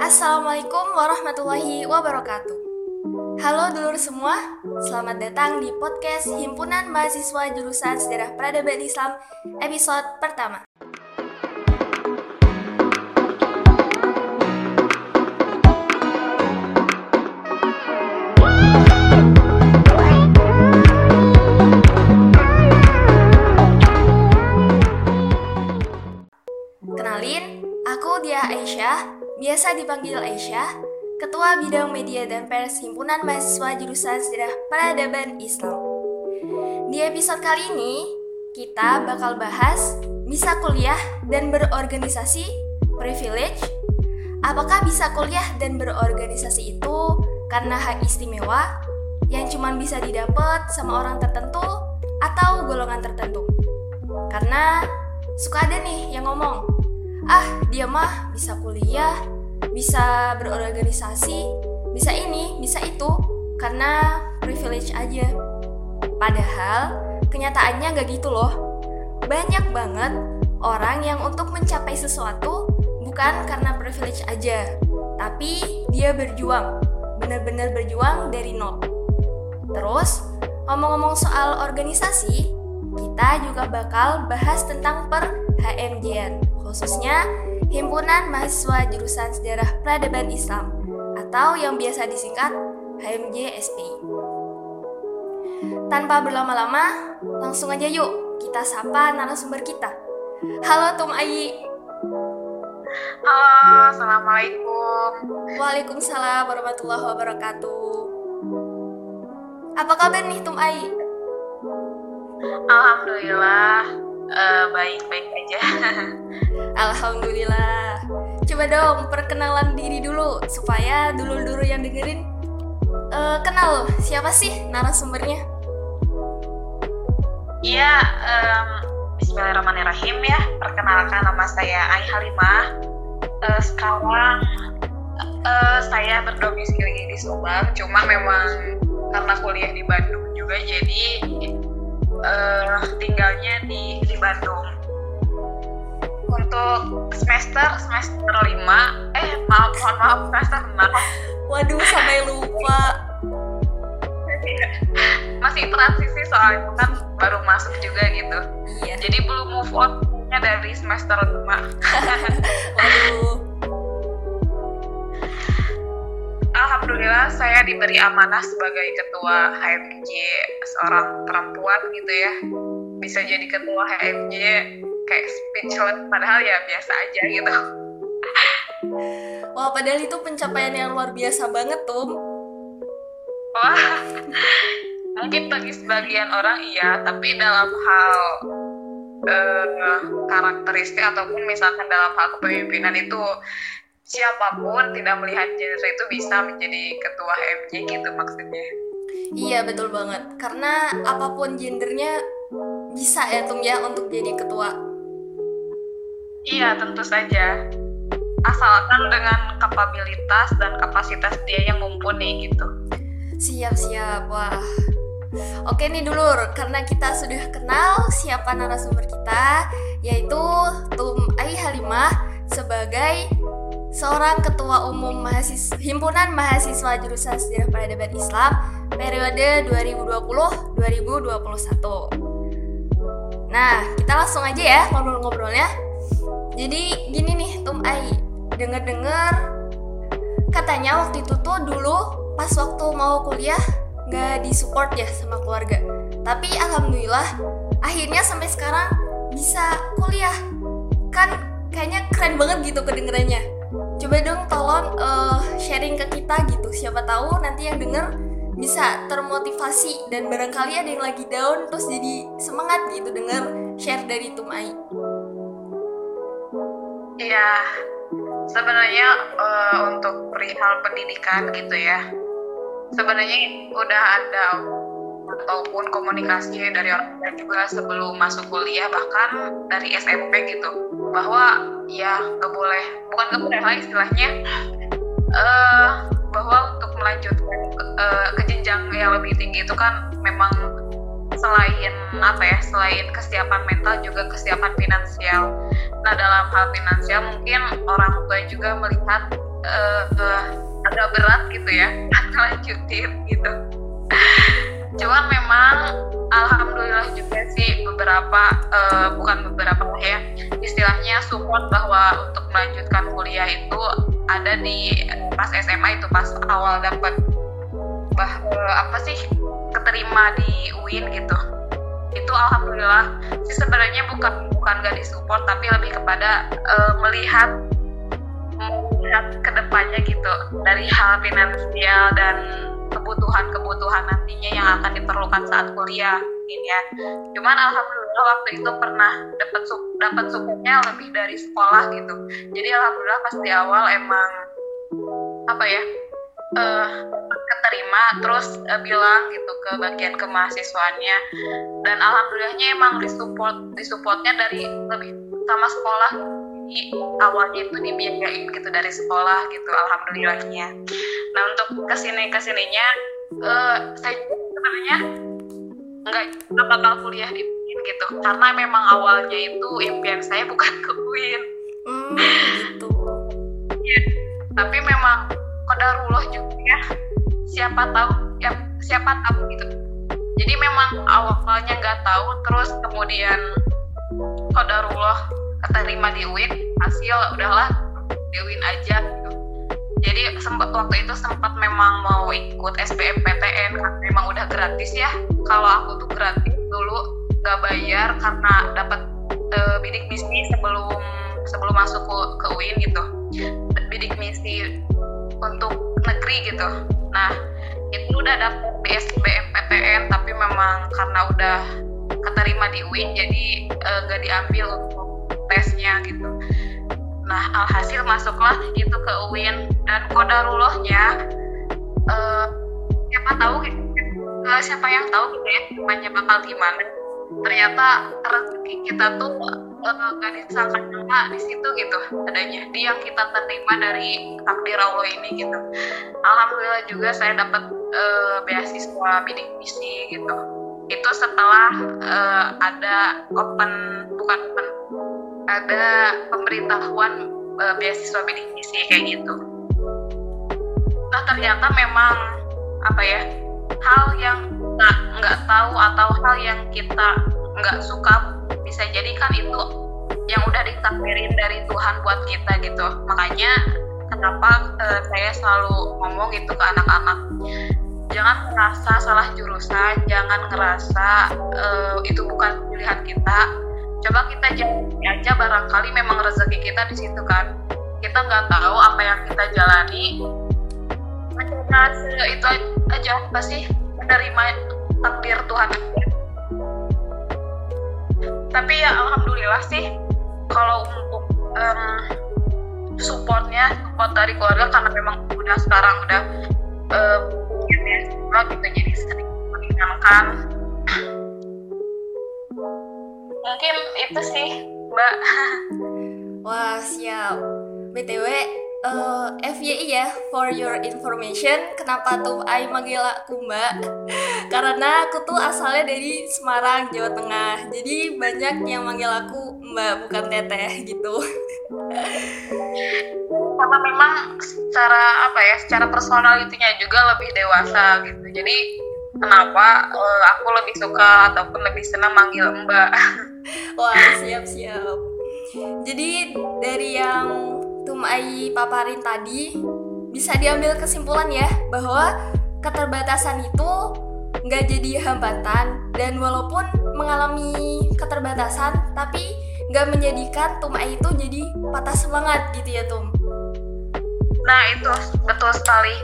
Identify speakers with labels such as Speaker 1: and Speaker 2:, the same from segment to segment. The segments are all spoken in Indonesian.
Speaker 1: Assalamualaikum warahmatullahi wabarakatuh. Halo dulur semua, selamat datang di podcast Himpunan Mahasiswa Jurusan Sejarah Peradaban Islam episode pertama. Biasa dipanggil Aisyah, Ketua Bidang Media dan Pers Himpunan Mahasiswa Jurusan Sejarah Peradaban Islam. Di episode kali ini, kita bakal bahas bisa kuliah dan berorganisasi privilege. Apakah bisa kuliah dan berorganisasi itu karena hak istimewa yang cuma bisa didapat sama orang tertentu atau golongan tertentu? Karena suka ada nih yang ngomong, dia mah bisa kuliah, bisa berorganisasi, bisa ini, bisa itu, karena privilege aja. Padahal kenyataannya gak gitu loh. Banyak banget orang yang untuk mencapai sesuatu bukan karena privilege aja, tapi dia berjuang, benar-benar berjuang dari nol. Terus, ngomong-ngomong soal organisasi, kita juga bakal bahas tentang per HMJ, khususnya Himpunan Mahasiswa Jurusan Sejarah Peradaban Islam atau yang biasa disingkat HMJ SPI. Tanpa berlama-lama, langsung aja yuk kita sapa narasumber kita. Halo Tum Ayi.
Speaker 2: Halo, Assalamualaikum.
Speaker 1: Waalaikumsalam warahmatullahi wabarakatuh. Apa kabar nih Tum Ayi?
Speaker 2: Alhamdulillah uh, baik-baik aja.
Speaker 1: Alhamdulillah. Coba dong perkenalan diri dulu supaya dulu-dulu yang dengerin uh, kenal loh siapa sih narasumbernya.
Speaker 2: Iya, um, Bismillahirrahmanirrahim ya. Perkenalkan nama saya Ai Halimah. Uh, sekarang uh, saya berdomisili di Subang, cuma memang karena kuliah di Bandung juga jadi uh, tinggalnya di di Bandung. Untuk semester semester 5 eh maaf mohon maaf semester 6
Speaker 1: waduh sampai lupa.
Speaker 2: Masih transisi soalnya kan baru masuk juga gitu.
Speaker 1: Iya.
Speaker 2: Jadi belum move on dari semester 5
Speaker 1: waduh
Speaker 2: Alhamdulillah saya diberi amanah sebagai ketua HMJ seorang perempuan gitu ya. Bisa jadi ketua HMJ kayak speechless padahal ya biasa aja gitu.
Speaker 1: Wah padahal itu pencapaian yang luar biasa banget tuh
Speaker 2: wah mungkin bagi sebagian orang iya tapi dalam hal uh, karakteristik ataupun misalkan dalam hal kepemimpinan itu siapa pun tidak melihat gender itu bisa menjadi ketua HMJ gitu maksudnya.
Speaker 1: Iya betul banget karena apa pun gendernya bisa ya Tum ya untuk jadi ketua.
Speaker 2: Iya tentu saja asalkan dengan kapabilitas dan kapasitas dia yang mumpuni gitu.
Speaker 1: Siap siap wah. Oke nih dulur, karena kita sudah kenal siapa narasumber kita, yaitu Tum Ai Halimah sebagai seorang ketua umum mahasiswa himpunan mahasiswa jurusan sejarah peradaban Islam periode 2020-2021. Nah, kita langsung aja ya ngobrol-ngobrolnya. Jadi gini nih, Tum Ai, denger-denger katanya waktu itu tuh dulu pas waktu mau kuliah nggak disupport ya sama keluarga. Tapi alhamdulillah akhirnya sampai sekarang bisa kuliah. Kan kayaknya keren banget gitu kedengerannya coba dong tolong uh, sharing ke kita gitu. Siapa tahu nanti yang denger bisa termotivasi dan barangkali ada yang lagi down terus jadi semangat gitu denger share dari Tumai.
Speaker 2: Iya sebenarnya uh, untuk perihal pendidikan gitu ya sebenarnya udah ada ataupun komunikasi dari orang tua juga sebelum masuk kuliah bahkan dari SMP gitu bahwa ya nggak boleh bukan nggak boleh lah istilahnya. Uh, bahwa untuk melanjutkan ke, uh, ke jenjang yang lebih tinggi itu kan memang selain apa ya selain kesiapan mental juga kesiapan finansial. Nah dalam hal finansial mungkin orang tua juga melihat uh, uh, agak berat gitu ya lanjutin gitu. Cuman memang alhamdulillah juga sih beberapa uh, bukan beberapa ya istilahnya support bahwa untuk melanjutkan kuliah itu ada di pas SMA itu pas awal dapat bah uh, apa sih keterima di UIN gitu. Itu alhamdulillah sih sebenarnya bukan bukan gak disupport tapi lebih kepada uh, melihat melihat ke depannya gitu dari hal finansial dan kebutuhan-kebutuhan nantinya yang akan diperlukan saat kuliah mungkin ya. Cuman alhamdulillah waktu itu pernah dapat dapat supportnya lebih dari sekolah gitu. Jadi alhamdulillah pas di awal emang apa ya uh, keterima terus uh, bilang gitu ke bagian kemahasiswaannya dan alhamdulillahnya emang disupport disupportnya dari lebih sama sekolah jadi awalnya itu dibiayain gitu dari sekolah gitu alhamdulillahnya. Nah untuk ke sini ke sininya uh, saya sebenarnya nggak nggak bakal kuliah di UIN gitu. Karena memang awalnya itu impian saya bukan ke UIN
Speaker 1: hmm, gitu.
Speaker 2: Ya, tapi memang kodarullah juga ya. Siapa tahu ya siapa tahu gitu. Jadi memang awalnya nggak tahu terus kemudian kodarullah keterima di UIN hasil udahlah di UIN aja gitu. Jadi sempat waktu itu sempat memang mau ikut SBMPTN karena memang udah gratis ya. Kalau aku tuh gratis dulu nggak bayar karena dapat uh, bidik misi sebelum sebelum masuk ke, UIN gitu. Bidik misi untuk negeri gitu. Nah itu udah dapet PTN tapi memang karena udah keterima di UIN jadi eh, nggak uh, diambil untuk tesnya gitu. Nah alhasil masuklah gitu ke UIN dan kodarullahnya uh, siapa tahu uh, siapa yang tahu gitu ya gimana bakal gimana. Ternyata rezeki kita tuh uh, gak disangka-sangka di situ gitu adanya. Di yang kita terima dari takdir Allah ini gitu. Alhamdulillah juga saya dapat uh, beasiswa bidik misi gitu. Itu setelah uh, ada open bukan open ada pemberitahuan uh, beasiswa misi kayak gitu. Nah ternyata memang apa ya hal yang nggak nggak tahu atau hal yang kita nggak suka bisa jadi kan itu yang udah ditakdirin dari Tuhan buat kita gitu. Makanya kenapa uh, saya selalu ngomong itu ke anak-anak. Jangan ngerasa salah jurusan jangan ngerasa uh, itu bukan pilihan kita coba kita jalani aja barangkali memang rezeki kita di situ kan. Kita nggak tahu apa yang kita jalani. Mencoba itu aja pasti menerima takdir Tuhan. Tapi ya alhamdulillah sih kalau untuk um, supportnya support dari keluarga karena memang udah sekarang udah uh, ya gitu jadi sering mengingatkan mungkin itu sih mbak.
Speaker 1: Wah siap. Btw uh, eh, FYI ya for your information kenapa tuh I manggil aku mbak? Karena aku tuh asalnya dari Semarang Jawa Tengah. Jadi banyak yang manggil aku mbak bukan teteh gitu.
Speaker 2: Karena memang secara apa ya secara personalitinya juga lebih dewasa gitu. Jadi kenapa uh, aku lebih suka ataupun lebih senang manggil mbak
Speaker 1: wah siap siap jadi dari yang Tumai paparin tadi bisa diambil kesimpulan ya bahwa keterbatasan itu nggak jadi hambatan dan walaupun mengalami keterbatasan tapi nggak menjadikan Tumai itu jadi patah semangat gitu ya Tum.
Speaker 2: Nah itu betul sekali.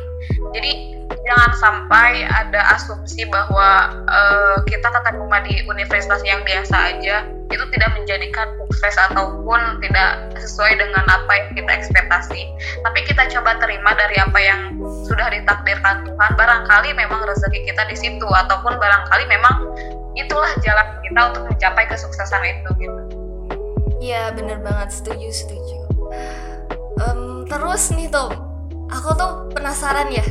Speaker 2: Jadi jangan sampai ada asumsi bahwa uh, kita keterima di universitas yang biasa aja itu tidak menjadikan sukses ataupun tidak sesuai dengan apa yang kita ekspektasi. Tapi kita coba terima dari apa yang sudah ditakdirkan Tuhan. Barangkali memang rezeki kita di situ ataupun barangkali memang itulah jalan kita untuk mencapai kesuksesan itu gitu.
Speaker 1: Iya bener banget setuju setuju. Um, terus nih Tom, aku tuh penasaran ya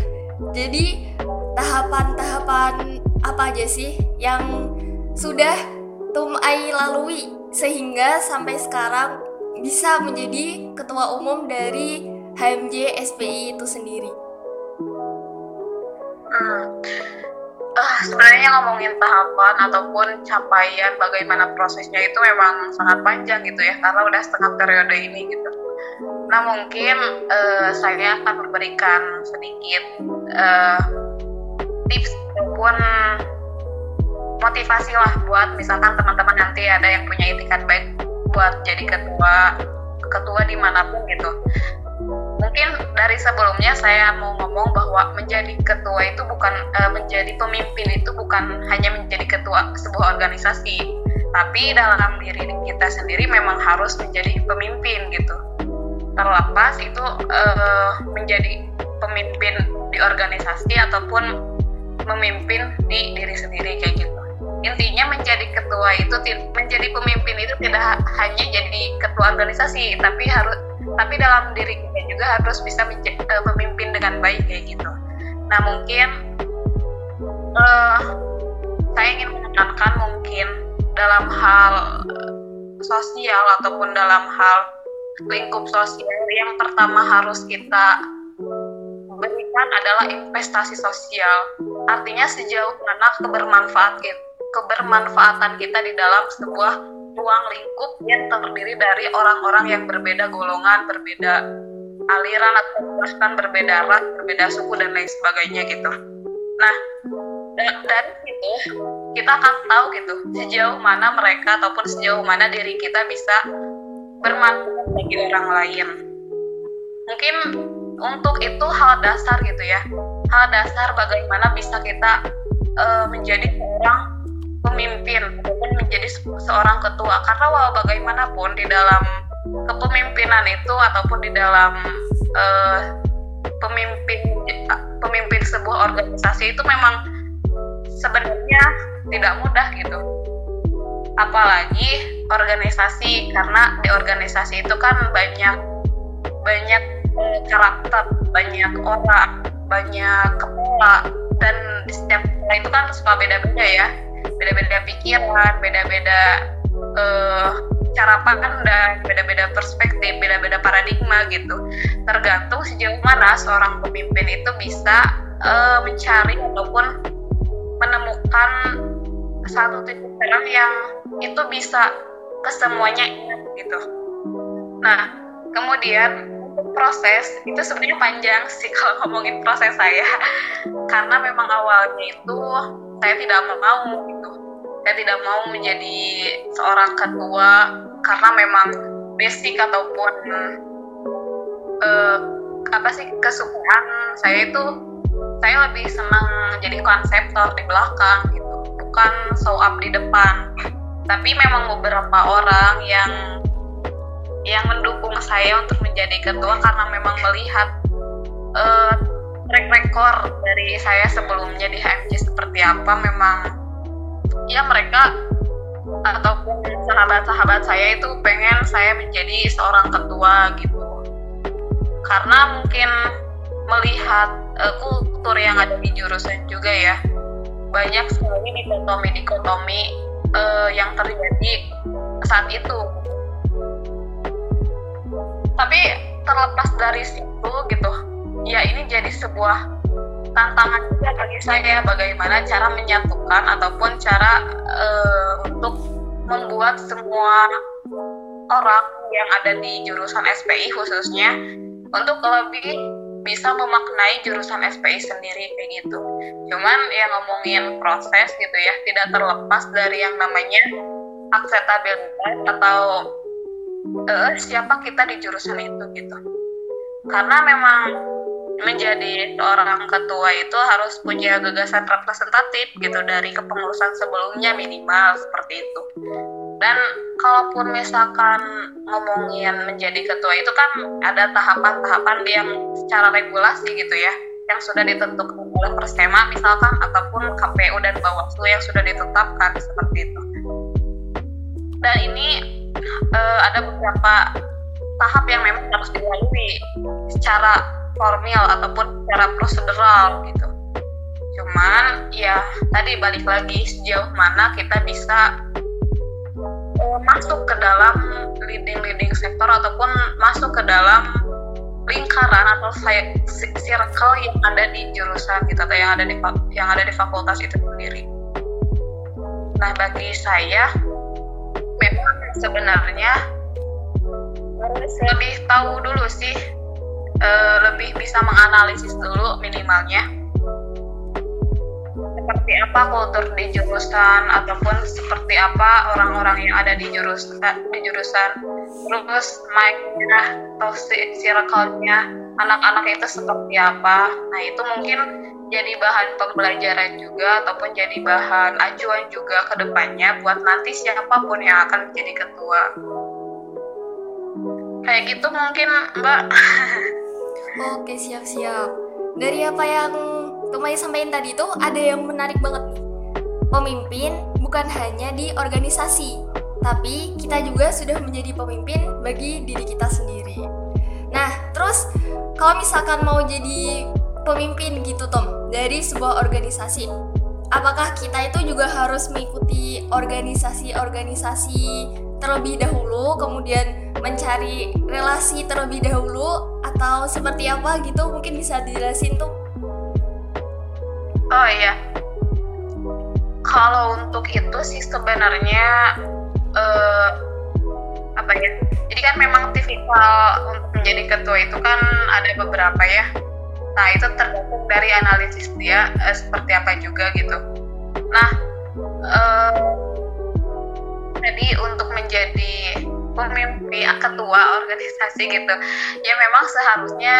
Speaker 1: jadi tahapan-tahapan apa aja sih yang sudah Tum Ai lalui sehingga sampai sekarang bisa menjadi ketua umum dari HMJ SPI itu sendiri?
Speaker 2: Hmm. Uh, sebenarnya ngomongin tahapan ataupun capaian bagaimana prosesnya itu memang sangat panjang gitu ya karena udah setengah periode ini gitu. Nah mungkin uh, saya akan memberikan sedikit uh, tips ataupun motivasi lah buat misalkan teman-teman nanti ada yang punya itikat baik buat jadi ketua ketua di mana pun gitu. Mungkin dari sebelumnya saya mau ngomong bahwa menjadi ketua itu bukan uh, menjadi pemimpin itu bukan hanya menjadi ketua sebuah organisasi tapi dalam diri kita sendiri memang harus menjadi pemimpin gitu terlepas itu uh, menjadi pemimpin di organisasi ataupun memimpin di diri sendiri kayak gitu. Intinya menjadi ketua itu menjadi pemimpin itu tidak hanya jadi ketua organisasi tapi harus tapi dalam diri kita juga harus bisa uh, memimpin dengan baik kayak gitu. Nah mungkin uh, saya ingin menekankan mungkin dalam hal sosial ataupun dalam hal lingkup sosial yang pertama harus kita berikan adalah investasi sosial artinya sejauh mana kebermanfaat kita kebermanfaatan kita di dalam sebuah ruang lingkup yang terdiri dari orang-orang yang berbeda golongan, berbeda aliran atau bahkan berbeda ras, berbeda suku dan lain sebagainya gitu. Nah, dari situ kita akan tahu gitu sejauh mana mereka ataupun sejauh mana diri kita bisa bermanfaat bagi orang lain. Mungkin untuk itu hal dasar gitu ya, hal dasar bagaimana bisa kita uh, menjadi seorang pemimpin ataupun menjadi seorang ketua. Karena walau bagaimanapun di dalam kepemimpinan itu ataupun di dalam uh, pemimpin pemimpin sebuah organisasi itu memang sebenarnya tidak mudah gitu apalagi organisasi karena di organisasi itu kan banyak banyak karakter banyak orang banyak kepala dan setiap itu kan suka beda-beda ya. Beda-beda pikiran beda-beda uh, cara pandang beda-beda perspektif beda-beda paradigma gitu. Tergantung sejauh mana seorang pemimpin itu bisa uh, mencari ataupun menemukan satu titik terang yang itu bisa kesemuanya ingat gitu. Nah kemudian proses itu sebenarnya panjang sih kalau ngomongin proses saya. Karena memang awalnya itu saya tidak mau gitu. Saya tidak mau menjadi seorang ketua karena memang basic ataupun uh, apa sih kesukaan saya itu saya lebih senang jadi konseptor di belakang gitu bukan show up di depan. Tapi memang beberapa orang yang yang mendukung saya untuk menjadi ketua karena memang melihat uh, track record dari saya sebelumnya di HMJ seperti apa memang ya mereka ataupun sahabat-sahabat saya itu pengen saya menjadi seorang ketua gitu. Karena mungkin melihat uh, kultur yang ada di jurusan juga ya banyak sekali dikotomi-dikotomi uh, yang terjadi saat itu. Tapi terlepas dari situ gitu ya ini jadi sebuah tantangan juga bagi saya bagaimana cara menyatukan ataupun cara uh, untuk membuat semua orang yang ada di jurusan SPI khususnya untuk lebih bisa memaknai jurusan SPI sendiri kayak gitu. Cuman ya ngomongin proses gitu ya, tidak terlepas dari yang namanya akseptabilitas atau uh, siapa kita di jurusan itu gitu. Karena memang menjadi seorang ketua itu harus punya gagasan representatif gitu dari kepengurusan sebelumnya minimal seperti itu. Dan kalaupun misalkan ngomongin menjadi ketua itu kan ada tahapan-tahapan yang secara regulasi gitu ya, yang sudah ditentukan oleh Persema misalkan ataupun KPU dan Bawaslu yang sudah ditetapkan seperti itu. Dan ini uh, ada beberapa tahap yang memang harus dilalui secara formal ataupun secara prosedural gitu. Cuman ya tadi balik lagi sejauh mana kita bisa masuk ke dalam leading-leading sektor ataupun masuk ke dalam lingkaran atau circle yang ada di jurusan gitu atau yang ada di yang ada di fakultas itu sendiri. Nah bagi saya memang sebenarnya lebih tahu dulu sih, uh, lebih bisa menganalisis dulu minimalnya seperti apa kultur di jurusan ataupun seperti apa orang-orang yang ada di jurusan di jurusan. Terus mic-nya atau circle-nya anak-anak itu seperti apa. Nah itu mungkin jadi bahan pembelajaran juga ataupun jadi bahan acuan juga ke depannya buat nanti siapa pun yang akan menjadi ketua. Kayak gitu mungkin mbak.
Speaker 1: Oke siap-siap. Dari apa yang Tumai sampaikan tadi itu ada yang menarik banget nih pemimpin bukan hanya di organisasi tapi kita juga sudah menjadi pemimpin bagi diri kita sendiri. Nah, terus kalau misalkan mau jadi pemimpin gitu Tom dari sebuah organisasi, apakah kita itu juga harus mengikuti organisasi-organisasi terlebih dahulu, kemudian mencari relasi terlebih dahulu, atau seperti apa gitu? Mungkin bisa dijelasin tuh.
Speaker 2: Oh iya, kalau untuk itu sih sebenarnya uh, apa ya? Jadi kan memang tipikal untuk menjadi ketua itu kan ada beberapa ya. Nah itu tergantung dari analisis dia uh, seperti apa juga gitu. Nah uh, jadi untuk menjadi pemimpin ketua organisasi gitu ya memang seharusnya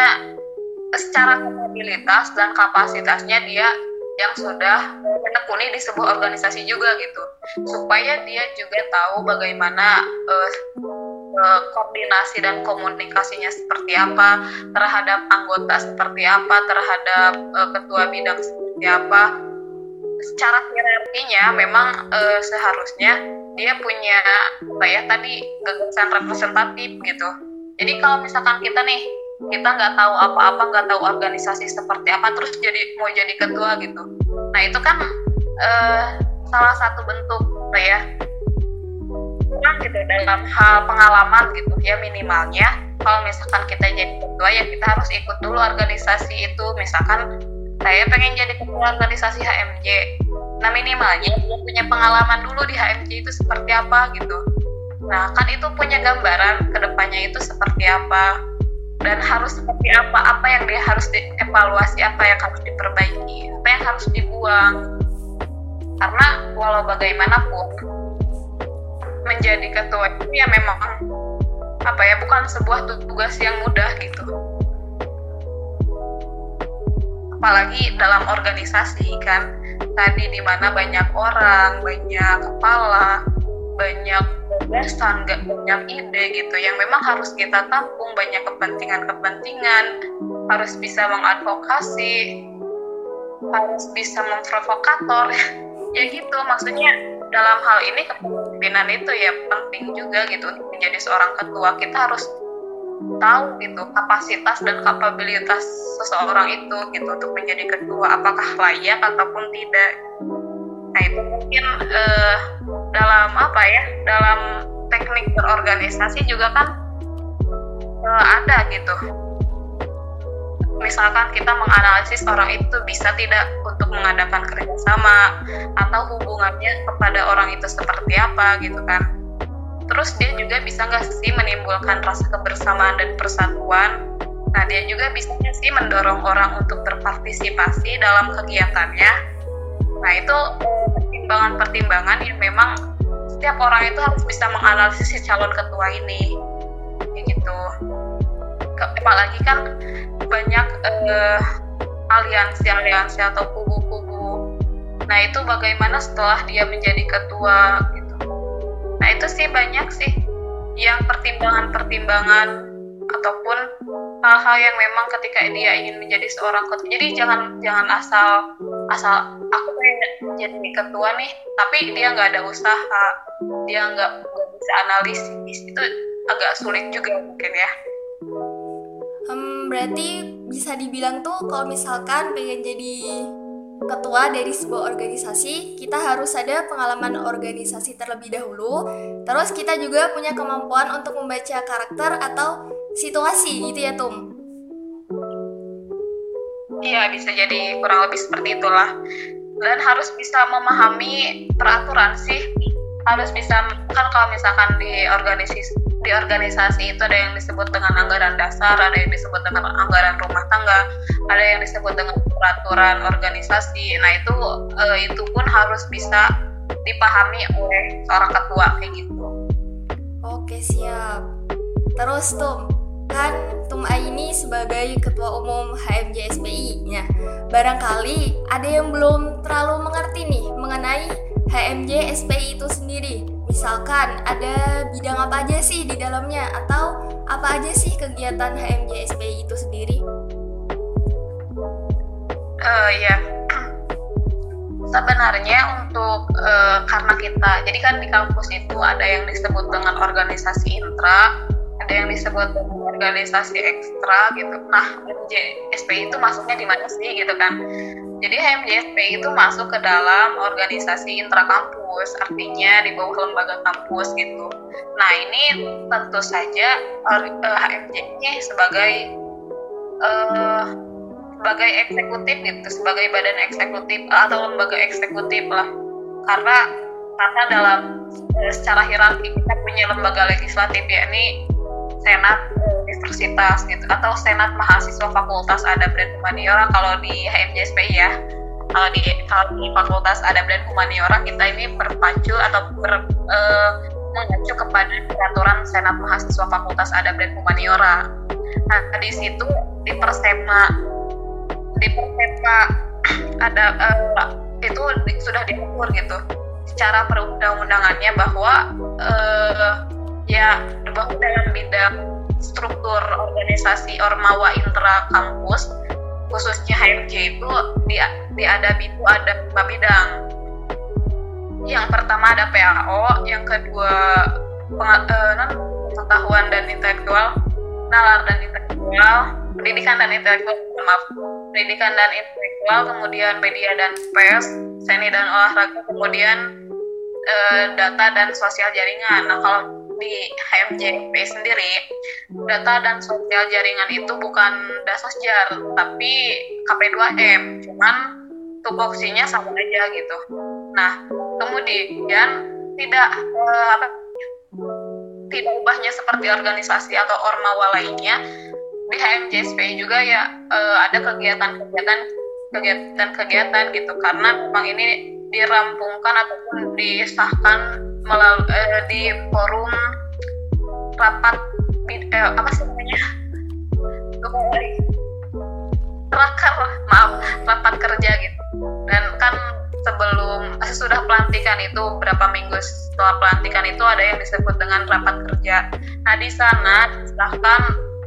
Speaker 2: secara kapabilitas dan kapasitasnya dia yang sudah menekuni di sebuah organisasi juga gitu. Supaya dia juga tahu bagaimana uh, koordinasi dan komunikasinya seperti apa terhadap anggota seperti apa terhadap uh, ketua bidang seperti apa. Secara hierarkinya memang uh, seharusnya dia punya ya tadi gagasan representatif gitu. Jadi kalau misalkan kita nih kita nggak tahu apa-apa nggak tahu organisasi seperti apa terus jadi mau jadi ketua gitu. Nah itu kan uh, salah satu bentuk ya gitu dalam hal pengalaman gitu ya minimalnya. Kalau misalkan kita jadi ketua ya kita harus ikut dulu organisasi itu. Misalkan saya pengen jadi ketua organisasi HMJ nah minimalnya punya pengalaman dulu di HMJ itu seperti apa gitu. Nah kan itu punya gambaran ke depannya itu seperti apa dan harus seperti apa apa yang dia harus dievaluasi apa yang harus diperbaiki apa yang harus dibuang. Karena walau bagaimanapun menjadi ketua itu ya memang apa ya bukan sebuah tugas yang mudah gitu. Apalagi dalam organisasi kan tadi di mana banyak orang banyak kepala banyak gagasan, gak banyak ide gitu. Yang memang harus kita tampung banyak kepentingan-kepentingan, harus bisa mengadvokasi, harus bisa memprovokator, ya gitu maksudnya dalam hal ini kepemimpinan itu ya penting juga gitu. Menjadi seorang ketua kita harus tahu gitu kapasitas dan kapabilitas seseorang itu gitu untuk menjadi ketua. Apakah layak ataupun tidak nah itu mungkin uh, dalam apa ya dalam teknik berorganisasi juga kan uh, ada gitu. Misalkan kita menganalisis orang itu bisa tidak untuk mengadakan kerjasama atau hubungannya kepada orang itu seperti apa gitu kan. Terus dia juga bisa nggak sih menimbulkan rasa kebersamaan dan persatuan? Nah dia juga bisa sih mendorong orang untuk berpartisipasi dalam kegiatannya nah itu pertimbangan-pertimbangan yang memang setiap orang itu harus bisa menganalisis si calon ketua ini. Kayak gitu. Apalagi kan banyak uh, aliansi-aliansi atau kubu-kubu. Nah itu bagaimana setelah dia menjadi ketua gitu. Nah itu sih banyak sih yang pertimbangan-pertimbangan ataupun hal-hal yang memang ketika dia ingin menjadi seorang ketua. Jadi jangan jangan asal asal aku pengen jadi ketua nih tapi dia nggak ada usaha dia nggak bisa analisis itu agak sulit juga mungkin ya
Speaker 1: hmm, berarti bisa dibilang tuh kalau misalkan pengen jadi ketua dari sebuah organisasi, kita harus ada pengalaman organisasi terlebih dahulu. Terus kita juga punya kemampuan untuk membaca karakter atau situasi gitu ya, Tum.
Speaker 2: Iya, bisa jadi kurang lebih seperti itulah. Dan harus bisa memahami peraturan sih. Harus bisa kan kalau misalkan di organisasi di organisasi itu ada yang disebut dengan anggaran dasar, ada yang disebut dengan anggaran rumah tangga, ada yang disebut dengan peraturan organisasi. Nah itu uh, itu pun harus bisa dipahami oleh seorang ketua kayak gitu.
Speaker 1: Oke siap. Terus tuh kan Tum ini sebagai ketua umum HMJ SPI. Nah, barangkali ada yang belum terlalu mengerti nih mengenai HMJ SPI itu sendiri. Misalkan ada bidang apa aja sih di dalamnya atau apa aja sih kegiatan HMJ SPI itu sendiri?
Speaker 2: Uh, ya, sebenarnya untuk uh, karena kita, jadi kan di kampus itu ada yang disebut dengan organisasi intra, ada yang disebut organisasi ekstra gitu. Nah, HMJ SPI itu masuknya di mana sih gitu kan? Jadi HMJSP itu masuk ke dalam organisasi intrakampus, artinya di bawah lembaga kampus gitu. Nah ini tentu saja HMJ eh, ini sebagai uh, sebagai eksekutif gitu, sebagai badan eksekutif atau lembaga eksekutif lah. Karena karena dalam uh, secara hierarki kita punya lembaga legislatif yakni senat universitas gitu atau senat mahasiswa fakultas adab dan humaniora. Kalau di HMJSPI ya kalau di kalau di fakultas adab dan humaniora kita ini berpacu atau ber, uh, mengacu kepada peraturan senat mahasiswa fakultas adab dan humaniora. Nah di situ di persema di persema ada uh, itu sudah diatur gitu secara perundang-undangannya bahwa uh, ya bahwa dalam bidang struktur organisasi Ormawa Intra Kampus khususnya HMJ itu di, di ada itu ada lima bidang. Yang pertama ada PAO, yang kedua eh, pengetahuan dan intelektual, nalar dan intelektual, pendidikan dan intelektual, maaf, pendidikan dan intelektual, kemudian media dan pers, seni dan olahraga, kemudian uh, data dan sosial jaringan. Nah kalau di HMJP sendiri data dan sosial jaringan itu bukan dasosjar tapi KP2M cuman tupoksinya sama aja gitu. Nah kemudian tidak uh, apa tidak ubahnya seperti organisasi atau ormawa lainnya di HMJSP juga ya uh, ada kegiatan-kegiatan kegiatan-kegiatan gitu. Karena memang ini dirampungkan ataupun disahkan melalui uh, di forum rapat eh, apa sih namanya? Rakar maaf rapat kerja gitu. Dan kan sebelum eh, sudah pelantikan itu berapa minggu setelah pelantikan itu ada yang disebut dengan rapat kerja. Nah di sana disahkan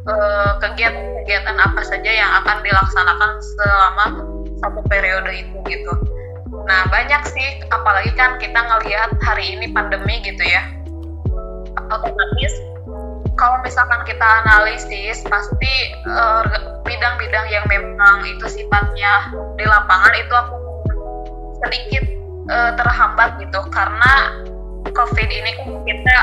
Speaker 2: eh, kegiatan-kegiatan apa saja yang akan dilaksanakan selama satu periode itu gitu banyak sih, apalagi kan kita ngelihat hari ini pandemi gitu ya, otomatis kalau misalkan kita analisis pasti eh, bidang-bidang uh, yang memang itu sifatnya di lapangan itu aku sedikit uh, terhambat gitu. Karena COVID ini kan kita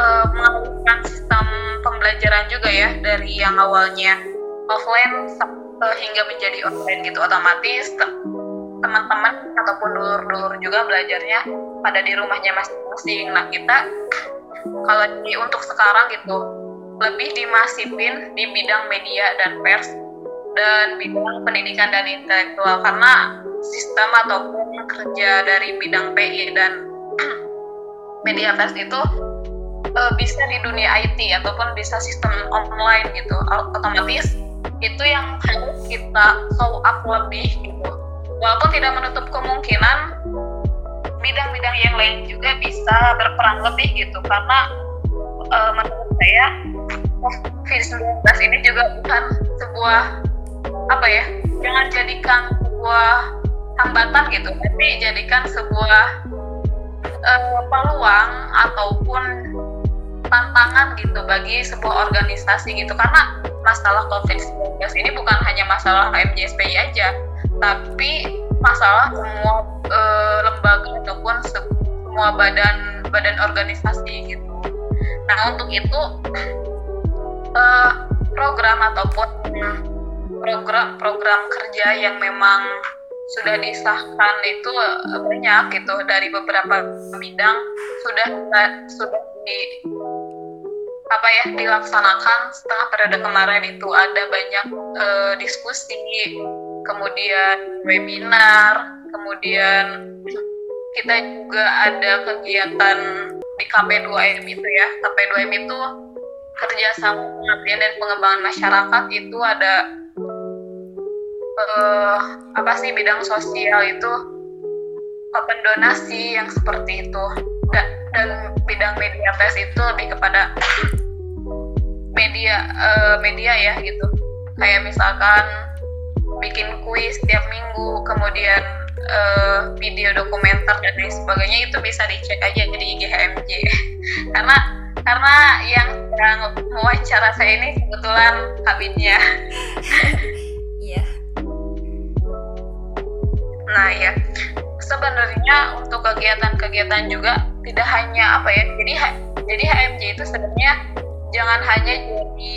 Speaker 2: uh, mengalihkan sistem pembelajaran juga ya dari yang awalnya offline hingga menjadi online gitu. Otomatis teman-teman ataupun dulur-dulur juga belajarnya pada di rumahnya masing-masing. Nah kita kalau di untuk sekarang gitu lebih dimasifin di bidang media dan pers dan bidang pendidikan dan intelektual. Karena sistem ataupun kerja dari bidang PI dan media pers itu uh, bisa di dunia IT ataupun bisa sistem online gitu. Otomatis itu yang harus kita show up lebih gitu walaupun tidak menutup kemungkinan bidang-bidang yang lain juga bisa berperan lebih gitu karena uh, menurut saya COVID-19 ini juga bukan sebuah apa ya jangan jadikan sebuah hambatan gitu tapi jadikan sebuah uh, peluang ataupun tantangan gitu bagi sebuah organisasi gitu. Karena masalah COVID-19 ini bukan hanya masalah HMJSPI aja tapi masalah semua uh, lembaga ataupun semua badan badan organisasi gitu. Nah untuk itu uh, program ataupun program-program kerja yang memang sudah disahkan itu banyak gitu dari beberapa bidang sudah sudah di apa ya dilaksanakan setelah periode kemarin itu ada banyak uh, diskusi kemudian webinar kemudian kita juga ada kegiatan di KP2M itu ya. KP2M itu kerjasama pengabdian dan pengembangan masyarakat itu ada uh, apa sih bidang sosial itu open donasi yang seperti itu. Dan, dan bidang media tes itu lebih kepada media uh, media ya gitu. Kayak misalkan bikin kuis setiap minggu kemudian uh, video dokumenter dan lain sebagainya itu bisa dicek aja di IGHMJ karena karena yang sedang mewawancara saya ini kebetulan kabinnya
Speaker 1: iya.
Speaker 2: Nah ya. Sebenarnya untuk kegiatan-kegiatan juga tidak hanya apa ya jadi jadi HMJ itu sebenarnya jangan hanya jadi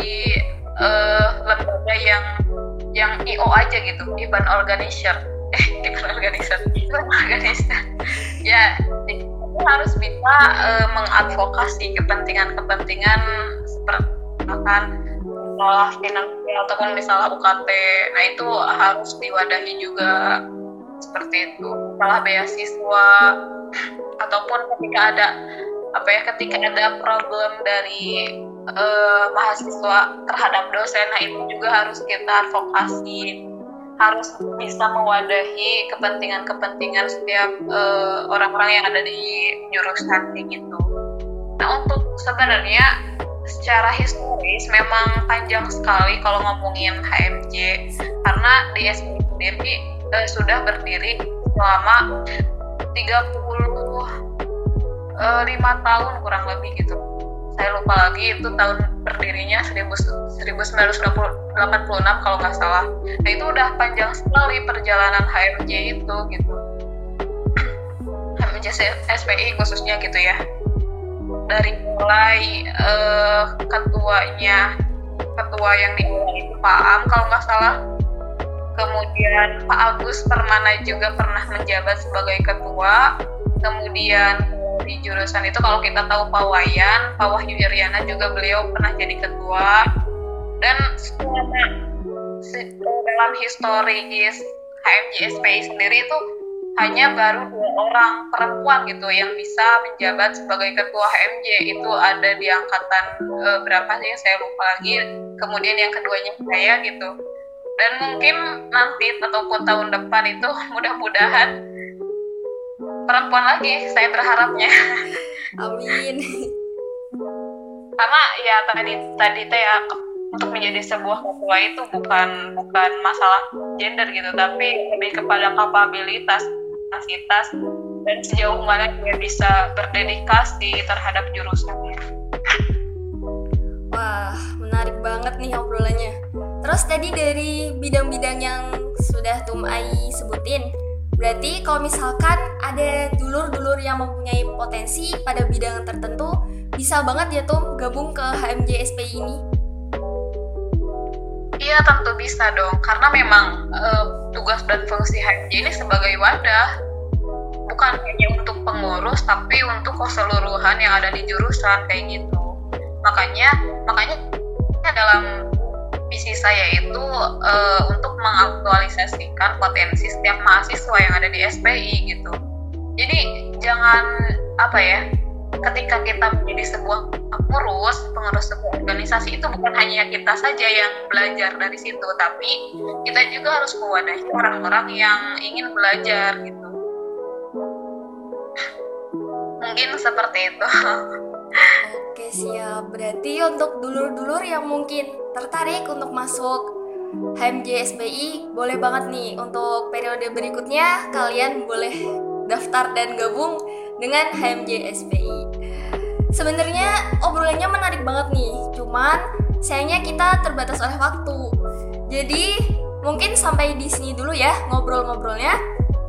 Speaker 2: uh, lembaga yang yang IO aja gitu event organizer. Eh event organizer. Event organizer. Ya harus bisa uh, mengadvokasi kepentingan-kepentingan seperti misalkan masalah finansial ataupun misalnya UKT nah itu harus diwadahi juga seperti itu. Masalah beasiswa ataupun ketika ada apa ya ketika ada problem dari uh, mahasiswa terhadap dosen nah itu juga harus kita advokasi harus bisa mewadahi kepentingan-kepentingan setiap uh, orang-orang yang ada di jurusan gitu. Nah untuk sebenarnya secara historis memang panjang sekali kalau ngomongin HMJ karena di sendiri uh, sudah berdiri selama 30 uh, 5 tahun kurang lebih gitu saya lupa lagi itu tahun berdirinya 1986 kalau nggak salah. Nah itu udah panjang sekali perjalanan HMJ itu gitu. HMJ SPI khususnya gitu ya. Dari mulai uh, ketuanya ketua yang itu Pak Am kalau nggak salah. Kemudian Pak Agus Permana juga pernah menjabat sebagai ketua. Kemudian di jurusan itu kalau kita tahu Pak Wayan, Pak Wahyu Iriana juga beliau pernah jadi ketua. Dan selama dalam historis HMJSPI sendiri itu hanya baru dua orang perempuan gitu yang bisa menjabat sebagai ketua HMJ itu ada di angkatan e, berapa sih? Saya lupa lagi. Kemudian yang keduanya saya gitu. Dan mungkin nanti ataupun tahun depan itu mudah-mudahan perempuan lagi saya berharapnya.
Speaker 1: Amin.
Speaker 2: Karena ya tadi tadi teh ya untuk menjadi sebuah ketua itu bukan bukan masalah gender gitu tapi lebih kepada kapabilitas kapasitas dan sejauh mana dia bisa berdedikasi terhadap jurusannya.
Speaker 1: Wah menarik banget nih obrolannya. Terus tadi dari bidang-bidang yang sudah Tum Ai sebutin Berarti kalau misalkan ada dulur-dulur yang mempunyai potensi pada bidang tertentu, bisa banget ya tuh gabung ke HMJ SPI ini?
Speaker 2: Iya tentu bisa dong, karena memang e, tugas dan fungsi HMJ ini sebagai wadah, bukan hanya untuk pengurus, tapi untuk keseluruhan yang ada di jurusan kayak gitu. Makanya, makanya dalam visi saya itu uh, untuk mengaktualisasikan potensi setiap mahasiswa yang ada di SPI gitu. Jadi jangan apa ya, ketika kita menjadi sebuah pengurus, pengurus sebuah organisasi itu bukan hanya kita saja yang belajar dari situ, tapi kita juga harus mewadahi orang-orang yang ingin belajar gitu. Mungkin seperti itu.
Speaker 1: Oke siap, berarti untuk dulur-dulur yang mungkin tertarik untuk masuk HMJ SBI, boleh banget nih untuk periode berikutnya kalian boleh daftar dan gabung dengan HMJ SBI. Sebenarnya obrolannya menarik banget nih, cuman sayangnya kita terbatas oleh waktu. Jadi mungkin sampai di sini dulu ya ngobrol-ngobrolnya.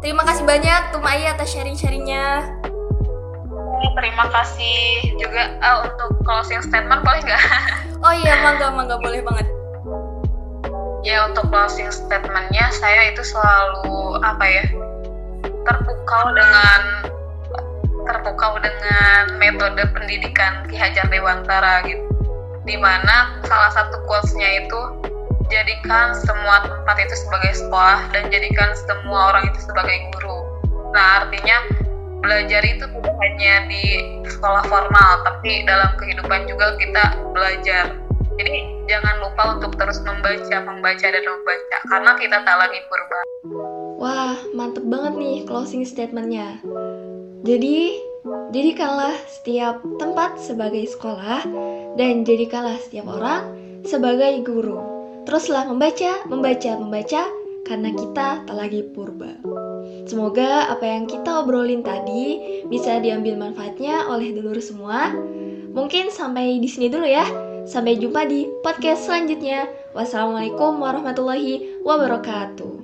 Speaker 1: Terima kasih banyak Tumai atas sharing-sharingnya.
Speaker 2: Terima kasih juga uh, untuk closing statement boleh nggak?
Speaker 1: Oh iya, mangga mangga boleh banget.
Speaker 2: Ya untuk closing statementnya saya itu selalu apa ya terpukau dengan terpukau dengan metode pendidikan Ki Hajar Dewantara gitu. Di mana salah satu quotes-nya itu jadikan semua tempat itu sebagai sekolah dan jadikan semua orang itu sebagai guru. Nah artinya belajar itu tidak hanya di sekolah formal, tapi dalam kehidupan juga kita belajar. Jadi jangan lupa untuk terus membaca, membaca dan membaca, karena kita tak lagi purba.
Speaker 1: Wah, mantep banget nih closing statementnya. Jadi, jadikanlah setiap tempat sebagai sekolah dan jadikanlah setiap orang sebagai guru. Teruslah membaca, membaca, membaca, karena kita tak lagi purba. Semoga apa yang kita obrolin tadi bisa diambil manfaatnya oleh dulur semua. Mungkin sampai di sini dulu ya. Sampai jumpa di podcast selanjutnya. Wassalamualaikum warahmatullahi wabarakatuh.